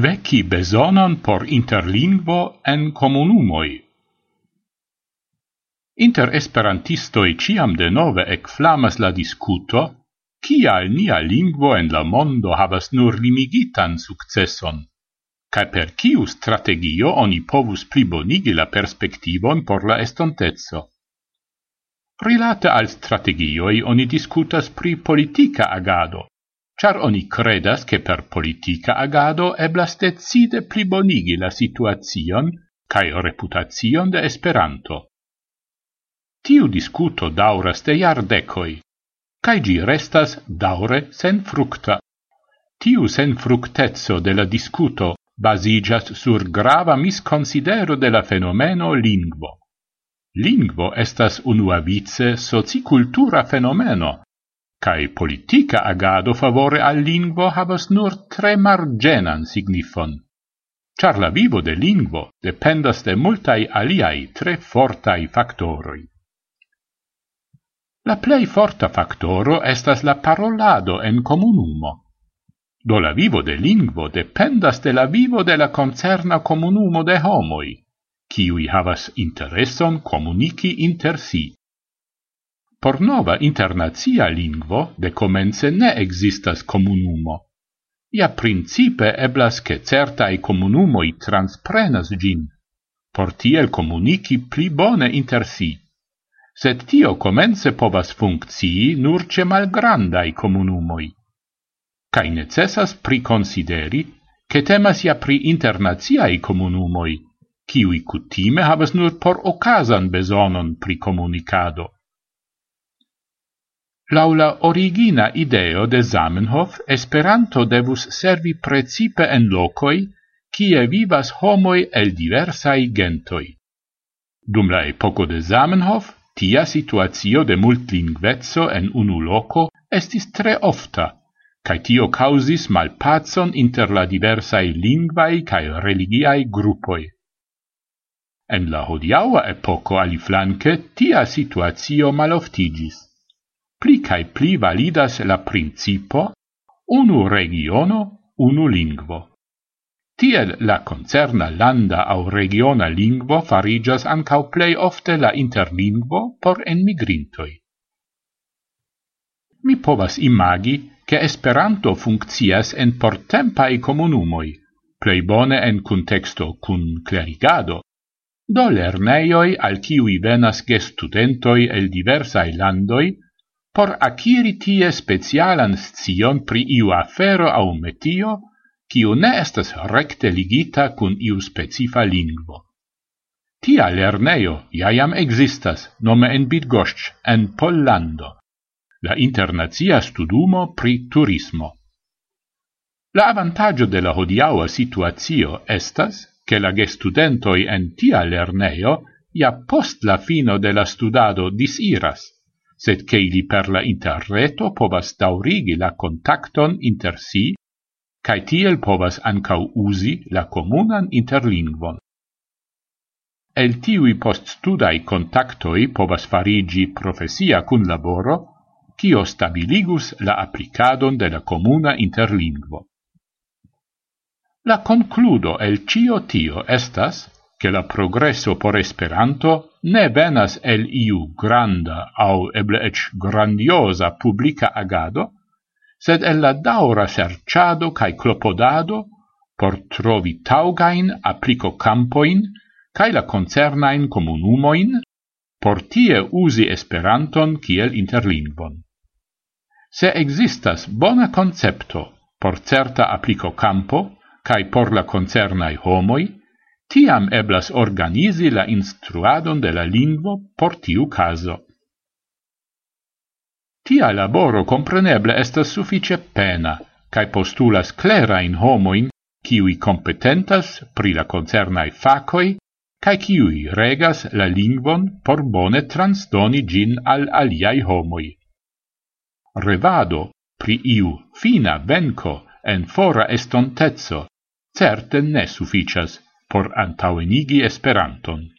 veci besonon por interlingvo en comunumoi. Inter esperantistoi ciam de nove ecflamas la discuto, cial nia lingvo en la mondo havas nur limigitan successon, cae per ciu strategio oni povus plibonigi la perspektivon por la estontezzo. Rilate al strategioi oni discutas pri politica agado, char oni credas che per politica agado eblas decide plibonigi la situazion cae reputazion de Esperanto. Tiu discuto dauras de iardecoi, cae gi restas daure sen fructa. Tiu sen fructezzo de la discuto basigas sur grava misconsidero de la fenomeno lingvo. Lingvo estas unua vice socicultura fenomeno, cae politica agado favore al lingvo havas nur tre margenan signifon. Char la vivo de lingvo dependas de multai aliai tre fortai factoroi. La plei forta factoro estas la parolado en comunumo. Do la vivo de lingvo dependas de la vivo de la concerna comunumo de homoi, kiui havas intereson comuniki inter si. Por nova internazia lingvo de comence ne existas comunumo. Ia principe eblas che certai comunumoi transprenas gin, por tiel comunici pli bone inter si. Sed tio comence povas functii nur ce malgrandai comunumoi. Cai necessas priconsideri che temas ia pri internaziai comunumoi, kiui cutime havas nur por ocasan besonon pri comunicado. Laula origina ideo de Zamenhof, Esperanto devus servi precipe en locoi, kie vivas homoi el diversai gentoi. Dum la epoco de Zamenhof, tia situatio de multlingvezzo en unu loco estis tre ofta, cae tio causis malpazon inter la diversai lingvai cae religiai gruppoi. En la hodiaua epoco, aliflanque, tia situatio maloftigis pli cae pli validas la principo unu regiono, unu lingvo. Tiel la concerna landa au regiona lingvo farigas ancau plei ofte la interlingvo por enmigrintoi. Mi povas imagi che Esperanto funccias en portempai comunumoi, plei bone en contexto cun clerigado, do lerneioi al ciui venas ge studentoi el diversai landoi por aciri tie specialan scion pri iu afero au metio, kiu ne estas recte ligita cun iu specifa lingvo. Tia lerneo jam existas, nome en Bidgoszcz, en Pollando, la internazia studumo pri turismo. La avantaggio de la hodiaua situazio estas che la gestudentoi en tia lerneo ia post la fino de la studado disiras, sed che ili per la interreto povas daurigi la contacton inter si, cae tiel povas ancau usi la comunan interlingvon. El tiui poststudai contactoi povas farigi profesia cun laboro, cio stabiligus la applicadon de la comuna interlingvo. La concludo el cio tio estas che la progresso por Esperanto ne venas el iu granda au eble ec grandiosa publica agado, sed el la daura serciado cae clopodado por trovi taugain applico campoin cae la concernain comunumoin por tie usi Esperanton kiel interlingvon. Se existas bona concepto por certa applico campo cae por la concernai homoi, tiam eblas organizi la instruadon de la lingvo por tiu caso. Tia laboro compreneble estas suffice pena, cae postulas clerain homoin, kiui competentas pri la concernai facoi, cae kiui regas la lingvon por bone transdoni gin al aliai homoi. Revado pri iu fina venco en fora estontezzo certe ne sufficias, por antauenigi Esperanton.